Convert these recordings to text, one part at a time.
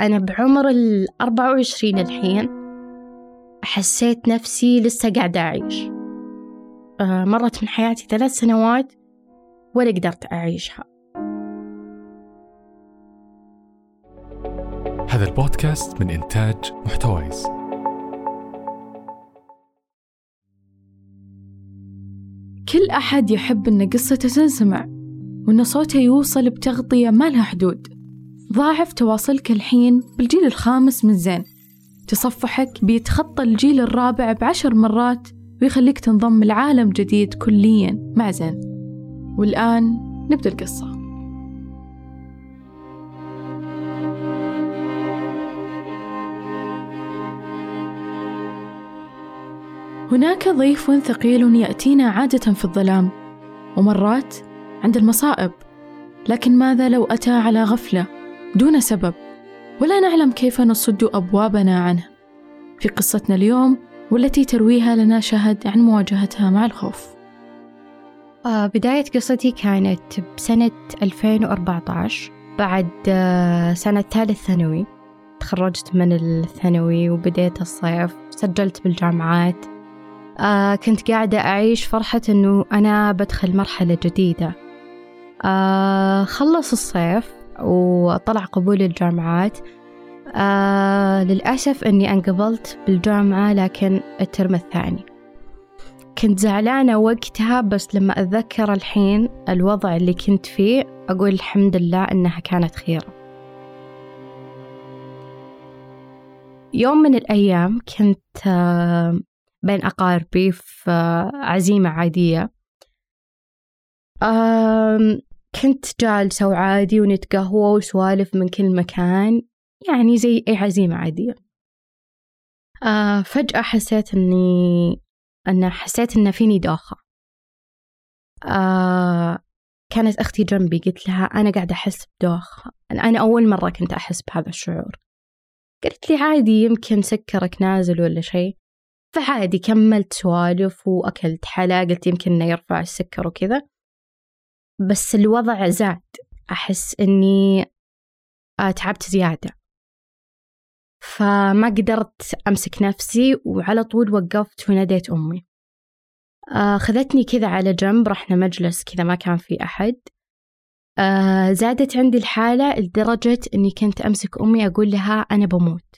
أنا بعمر الأربعة وعشرين الحين حسيت نفسي لسه قاعدة أعيش. آه، مرت من حياتي ثلاث سنوات ولا قدرت أعيشها. هذا البودكاست من إنتاج محتويس. كل أحد يحب أن قصته تنسمع وأن صوته يوصل بتغطية ما لها حدود. ضاعف تواصلك الحين بالجيل الخامس من زين. تصفحك بيتخطى الجيل الرابع بعشر مرات ويخليك تنضم لعالم جديد كليا مع زين. والآن نبدأ القصة. هناك ضيف ثقيل يأتينا عادة في الظلام ومرات عند المصائب لكن ماذا لو أتى على غفلة؟ دون سبب ولا نعلم كيف نصد أبوابنا عنه. في قصتنا اليوم والتي ترويها لنا شهد عن مواجهتها مع الخوف. آه بداية قصتي كانت بسنة 2014 بعد آه سنة ثالث ثانوي. تخرجت من الثانوي وبديت الصيف سجلت بالجامعات. آه كنت قاعدة أعيش فرحة إنه أنا بدخل مرحلة جديدة. آه خلص الصيف وطلع قبول الجامعات آه للأسف إني انقبلت بالجامعة لكن الترم الثاني. كنت زعلانة وقتها بس لما أتذكر الحين الوضع اللي كنت فيه أقول الحمد لله إنها كانت خيرة يوم من الأيام كنت آه، بين أقاربي في آه، عزيمة عادية. كنت جالسة وعادي ونتقهوى وسوالف من كل مكان يعني زي أي عزيمة عادية. آه فجأة حسيت إني أن حسيت إن فيني دوخة آه كانت أختي جنبي قلت لها أنا قاعدة أحس بدوخة أنا أول مرة كنت أحس بهذا الشعور. قالت لي عادي يمكن سكرك نازل ولا شيء. فعادي كملت سوالف وأكلت حلا قلت يمكن إنه يرفع السكر وكذا. بس الوضع زاد. أحس إني آه، تعبت زيادة. فما قدرت أمسك نفسي وعلى طول وقفت وناديت أمي. آه، خذتني كذا على جنب رحنا مجلس كذا ما كان في أحد. آه، زادت عندي الحالة لدرجة أني كنت أمسك أمي أقول لها أنا بموت.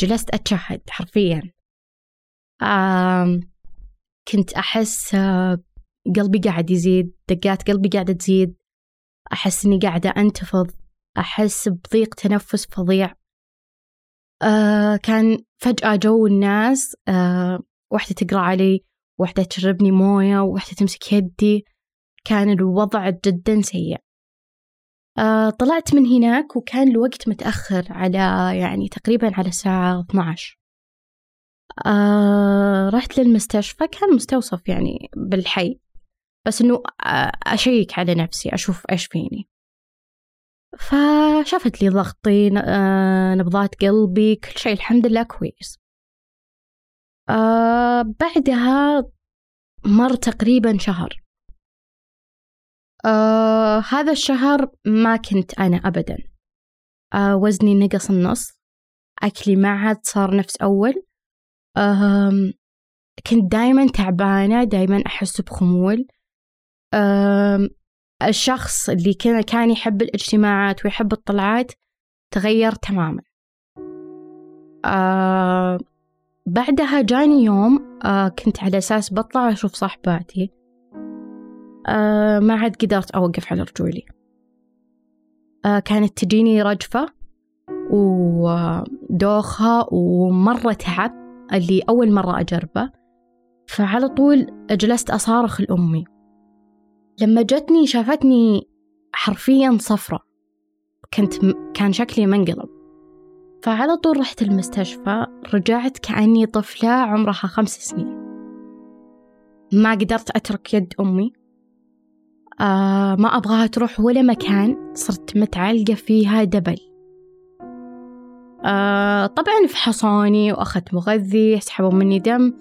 جلست أتشهد حرفيا. كنت أحس قلبي قاعد يزيد دقات قلبي قاعدة تزيد. أحس إني قاعدة أنتفض أحس بضيق تنفس فظيع. آه كان فجأة جو الناس آه واحدة تقرأ علي واحدة تشربني موية واحدة تمسك يدي. كان الوضع جدا سيء. آه طلعت من هناك وكان الوقت متأخر على يعني تقريبا على الساعة 12 آه رحت للمستشفى كان مستوصف يعني بالحي. بس إنه أشيك على نفسي أشوف إيش فيني. فشافت لي ضغطي نبضات قلبي كل شيء الحمد لله كويس. بعدها مر تقريبا شهر. هذا الشهر ما كنت أنا أبدا. وزني نقص النص أكلي ما عاد صار نفس أول. كنت دايما تعبانة دايما أحس بخمول. الشخص اللي كان كان يحب الاجتماعات ويحب الطلعات تغير تماما. بعدها جاني يوم أه كنت على أساس بطلع أشوف صاحباتي. أه ما عاد قدرت أوقف على رجولي. أه كانت تجيني رجفة ودوخة ومرة تعب اللي أول مرة أجربه. فعلى طول جلست أصارخ لأمي. لما جتني شافتني حرفيا صفرة كنت. كان شكلي منقلب. فعلى طول رحت المستشفى رجعت كأني طفلة عمرها خمس سنين. ما قدرت أترك يد أمي. آه ما أبغاها تروح ولا مكان. صرت متعلقة فيها دبل. آه طبعا فحصوني وأخذت مغذي سحبوا مني دم.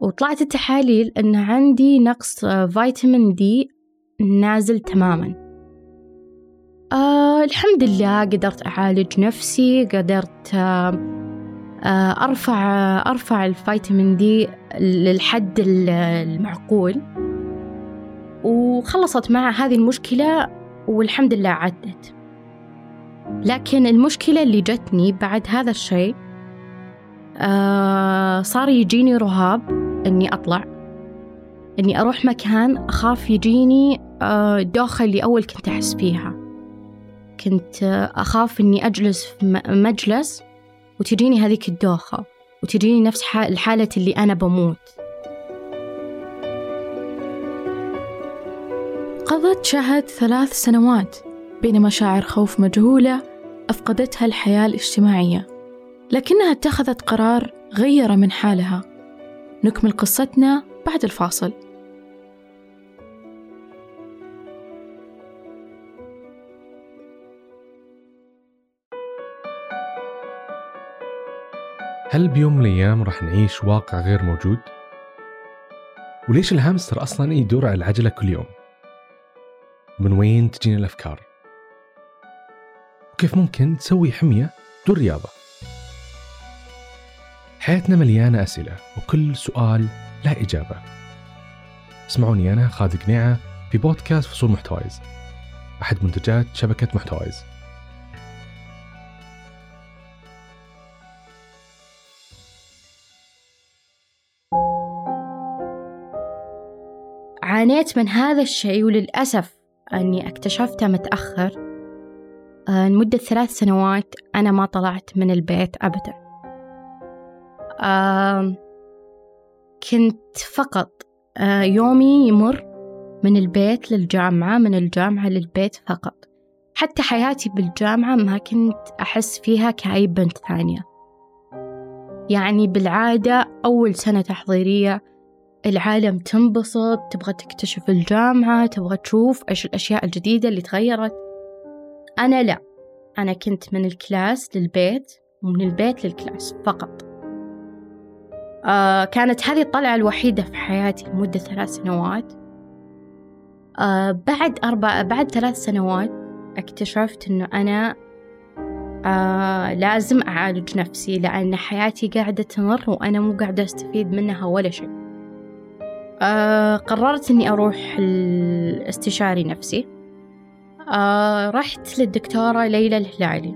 وطلعت التحاليل أن عندي نقص فيتامين دي نازل تماما. آه الحمد لله قدرت أعالج نفسي قدرت آه أرفع أرفع الفيتامين دي للحد المعقول. وخلصت مع هذه المشكلة والحمد لله عدت. لكن المشكلة اللي جتني بعد هذا الشيء آه صار يجيني رهاب إني أطلع إني أروح مكان أخاف يجيني آه دوخة اللي أول كنت أحس فيها. كنت آه أخاف إني أجلس في مجلس وتجيني هذيك الدوخة وتجيني نفس الحالة اللي أنا بموت. قضت شهد ثلاث سنوات بين مشاعر خوف مجهولة أفقدتها الحياة الاجتماعية. لكنها اتخذت قرار غير من حالها. نكمل قصتنا بعد الفاصل. هل بيوم من الأيام راح نعيش واقع غير موجود؟ وليش الهامستر أصلا يدور على العجلة كل يوم؟ من وين تجينا الأفكار؟ وكيف ممكن تسوي حمية دون رياضة؟ حياتنا مليانة أسئلة وكل سؤال له إجابة اسمعوني أنا خالد قنيعة في بودكاست فصول محتوايز أحد منتجات شبكة محتوايز عانيت من هذا الشيء وللأسف أني اكتشفته متأخر. آه، لمدة ثلاث سنوات أنا ما طلعت من البيت أبدا. كنت فقط آه، يومي يمر من البيت للجامعة من الجامعة للبيت فقط. حتى حياتي بالجامعة ما كنت أحس فيها كأي بنت ثانية. يعني بالعادة أول سنة تحضيرية العالم تنبسط تبغى تكتشف الجامعة تبغى تشوف إيش الأشياء الجديدة اللي تغيرت. أنا لا أنا كنت من ال class للبيت ومن البيت لل class فقط. آه كانت هذه الطلعة الوحيدة في حياتي لمدة ثلاث سنوات. آه بعد أربع بعد ثلاث سنوات اكتشفت إنه أنا آه لازم أعالج نفسي لأن حياتي قاعدة تمر وأنا مو قاعدة أستفيد منها ولا شيء. آه قررت إني أروح الاستشاري نفسي. آه رحت للدكتورة ليلى الهلالي.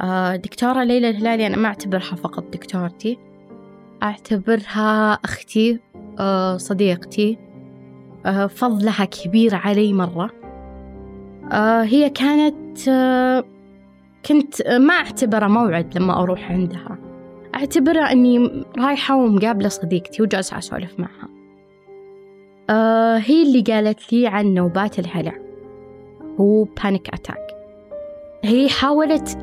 آه دكتورة ليلى الهلالي أنا ما أعتبرها فقط دكتورتي أعتبرها أختي صديقتي. فضلها كبير علي مرة. هي كانت كنت ما أعتبره موعد لما أروح عندها. أعتبرها أني رايحة ومقابلة صديقتي وجالسة أسولف معها. آه هي اللي قالت لي عن نوبات الهلع. هو بانيك أتاك هي حاولت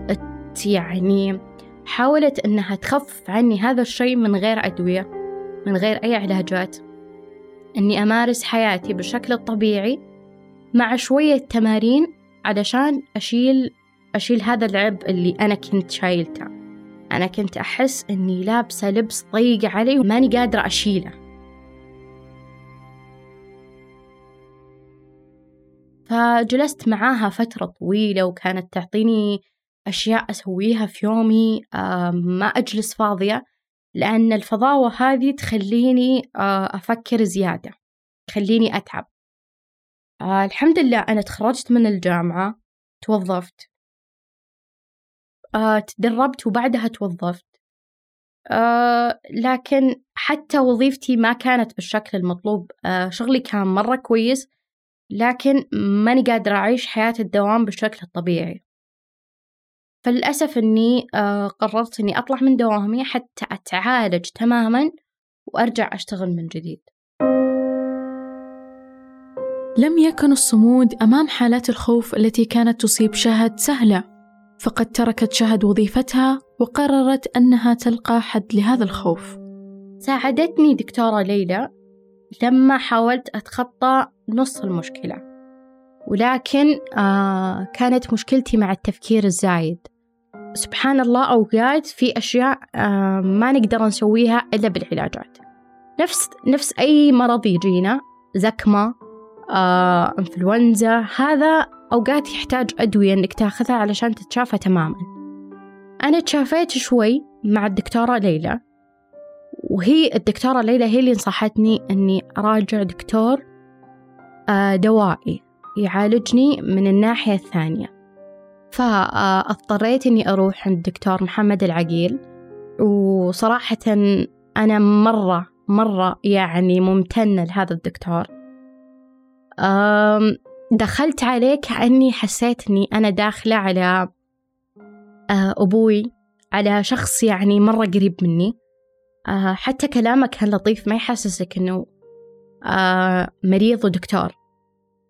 يعني حاولت أنها تخفف عني هذا الشيء من غير أدوية من غير أي علاجات. أني أمارس حياتي بالشكل الطبيعي مع شوية تمارين علشان أشيل أشيل هذا العبء اللي أنا كنت شايلته. أنا كنت أحس أني لابسة لبس ضيق علي وماني قادرة أشيله. فجلست معاها فترة طويلة وكانت تعطيني أشياء أسويها في يومي ما أجلس فاضية لأن الفضاوة هذه تخليني أفكر زيادة تخليني أتعب. الحمد لله أنا تخرجت من الجامعة توظفت. تدربت وبعدها توظفت. لكن حتى وظيفتي ما كانت بالشكل المطلوب. شغلي كان مرة كويس لكن ماني قادرة أعيش حياة الدوام بالشكل الطبيعي. فللأسف أني آه، قررت أني أطلع من دوامي حتى أتعالج تماما وأرجع أشتغل من جديد. لم يكن الصمود أمام حالات الخوف التي كانت تصيب شهد سهلة فقد تركت شهد وظيفتها وقررت أنها تلقى حد لهذا الخوف. ساعدتني دكتورة ليلى لما حاولت أتخطى نص المشكلة. ولكن آه كانت مشكلتي مع التفكير الزايد. سبحان الله أوقات في أشياء آه ما نقدر نسويها إلا بالعلاجات. نفس نفس أي مرض يجينا زكمة آه، إنفلونزا هذا أوقات يحتاج أدوية إنك تاخذها علشان تتشافى تماما. أنا تشافيت شوي مع الدكتورة ليلى. وهي الدكتورة ليلى هي اللي نصحتني إني أراجع دكتور آه، دوائي يعالجني من الناحية الثانية. فاضطريت إني أروح عند الدكتور محمد العقيل. وصراحة أنا مرة مرة يعني ممتنة لهذا الدكتور. دخلت عليه كأني حسيت إني أنا داخلة على آه، أبوي على شخص يعني مرة قريب مني. آه، حتى كلامه كان لطيف؟ ما يحسسك إنه آه، مريض ودكتور.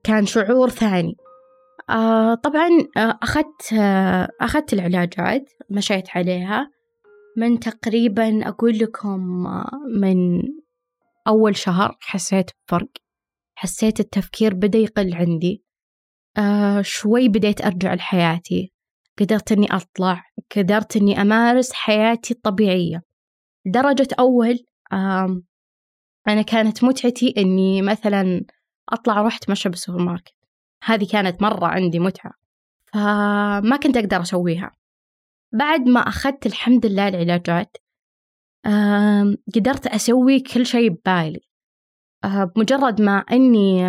كان شعور ثاني. طبعا أخذت أخذت العلاجات مشيت عليها. من تقريبا أقول لكم من أول شهر حسيت بفرق. حسيت التفكير بدأ يقل عندي. آه شوي بديت أرجع لحياتي. قدرت أني أطلع. قدرت أني أمارس حياتي الطبيعية. درجة أول أنا كانت متعتي أني مثلا أطلع أروح أتمشى بالسوبر ماركت هذه كانت مرة عندي متعة فما كنت أقدر أسويها. بعد ما أخذت الحمد لله العلاجات قدرت أسوي كل شيء ببالي. آه، بمجرد ما أني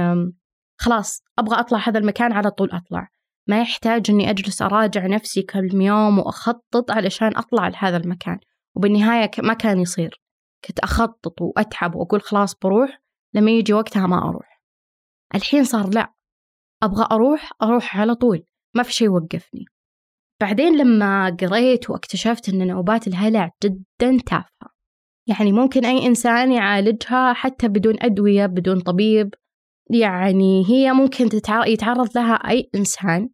خلاص أبغى أطلع هذا المكان على طول أطلع. ما يحتاج أني أجلس أراجع نفسي كل يوم وأخطط علشان أطلع لهذا المكان. وبالنهاية ما كان يصير. كنت أخطط وأتعب وأقول خلاص بروح لما يجي وقتها ما أروح. الحين صار لا أبغى أروح أروح على طول ما في شيء يوقفني. بعدين لما قريت واكتشفت أن نوبات الهلع جدا تافهة. يعني ممكن أي إنسان يعالجها حتى بدون أدوية بدون طبيب. يعني هي ممكن يتعرض لها أي إنسان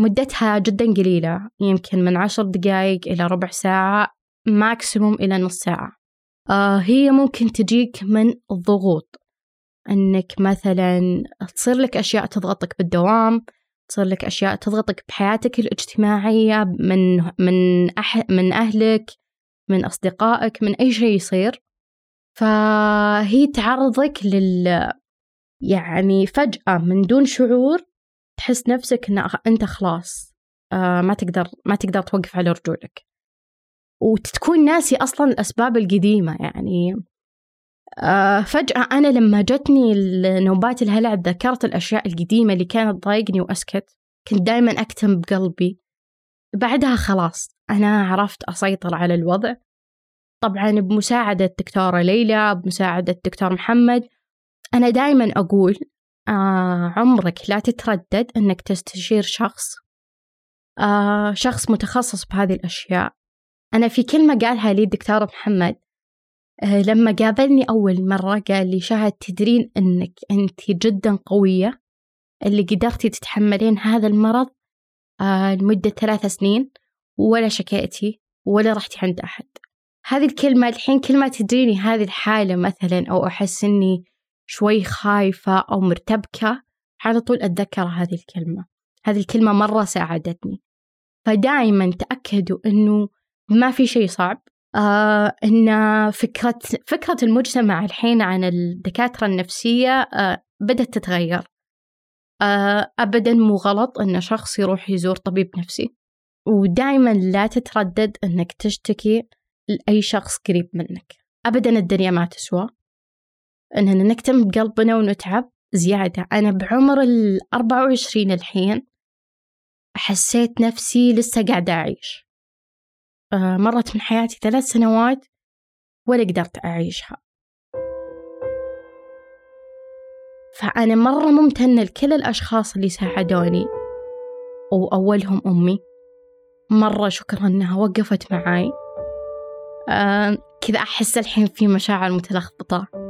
مدتها جدا قليلة يمكن من عشر دقايق إلى ربع ساعة ماكسيموم إلى نص ساعة. آه هي ممكن تجيك من الضغوط أنك مثلا تصير لك أشياء تضغطك بالدوام تصير لك أشياء تضغطك بحياتك الاجتماعية من من أح من أهلك من أصدقائك من أي شيء يصير. فهي تعرضك لل يعني فجأة من دون شعور تحس نفسك إن أنت خلاص آه ما تقدر ما تقدر توقف على رجولك وتكون ناسي أصلا الأسباب القديمة يعني آه فجأة أنا لما جتني نوبات الهلع ذكرت الأشياء القديمة اللي كانت تضايقني وأسكت. كنت دائما أكتم بقلبي. بعدها خلاص أنا عرفت أسيطر على الوضع. طبعا بمساعدة الدكتورة ليلى بمساعدة الدكتور محمد. أنا دائما أقول آه عمرك لا تتردد أنك تستشير شخص. آه شخص متخصص بهذه الأشياء. أنا في كلمة قالها لي الدكتور محمد آه لما قابلني أول مرة قال لي شهد تدرين أنك أنت جدا قوية اللي قدرتي تتحملين هذا المرض آه لمدة ثلاث سنين ولا شكيتي ولا رحتي عند أحد. هذه الكلمة الحين كل ما تجيني هذه الحالة مثلا أو أحس إني شوي خايفة أو مرتبكة على طول أتذكر هذه الكلمة. هذه الكلمة مرة ساعدتني. فدائما تأكدوا إنه ما في شيء صعب. آه إن فكرة فكرة المجتمع الحين عن الدكاترة النفسية آه بدأت تتغير. آه أبدا مو غلط إن شخص يروح يزور طبيب نفسي. ودائما لا تتردد إنك تشتكي لأي شخص قريب منك. أبدا الدنيا ما تسوى. إننا نكتم بقلبنا ونتعب زيادة. أنا بعمر الأربعة وعشرين الحين حسيت نفسي لسه قاعدة أعيش. آه، مرت من حياتي ثلاث سنوات ولا قدرت أعيشها. فأنا مرة ممتنة لكل الأشخاص اللي ساعدوني وأولهم أمي. مرة شكرا إنها وقفت معاي. آه كذا أحس الحين في مشاعر متلخبطة.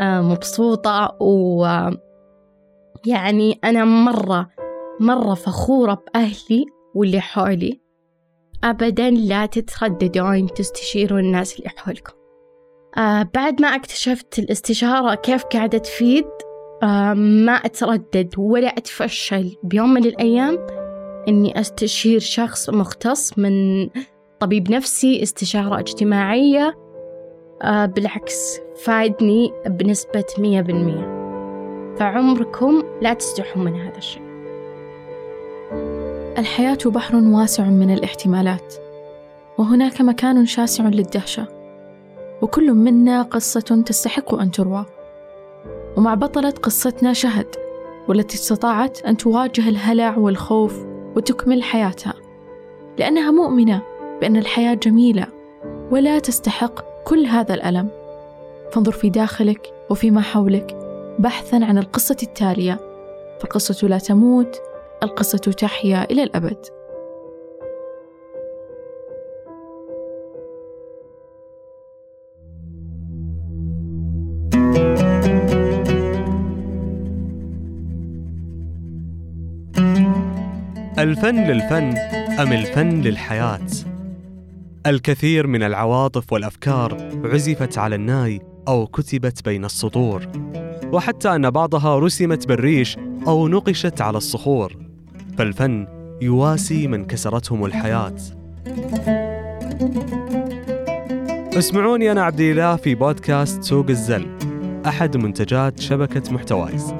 مبسوطة و يعني أنا مرة مرة فخورة بأهلي واللي حولي. أبدا لا تترددون تستشيرون الناس اللي حولكم. آه بعد ما اكتشفت الاستشارة كيف قاعدة تفيد آه ما أتردد ولا أتفشل. بيوم من الأيام إني أستشير شخص مختص من طبيب نفسي استشارة اجتماعية. آه بالعكس فادني بنسبة مية بالمية. فعمركم لا تستحوا من هذا الشيء. الحياة بحر واسع من الاحتمالات وهناك مكان شاسع للدهشة وكل منا قصة تستحق أن تروى. ومع بطلة قصتنا شهد والتي استطاعت أن تواجه الهلع والخوف وتكمل حياتها. لأنها مؤمنة بأن الحياة جميلة ولا تستحق كل هذا الألم. فانظر في داخلك وفيما حولك بحثا عن القصة التالية. فالقصة لا تموت القصة تحيا إلى الأبد. الفن للفن أم الفن للحياة؟ الكثير من العواطف والأفكار عزفت على الناي أو كتبت بين السطور. وحتى أن بعضها رسمت بالريش أو نقشت على الصخور. فالفن يواسي من كسرتهم الحياة. اسمعوني أنا عبد الله في بودكاست سوق الزل أحد منتجات شبكة محتوايز.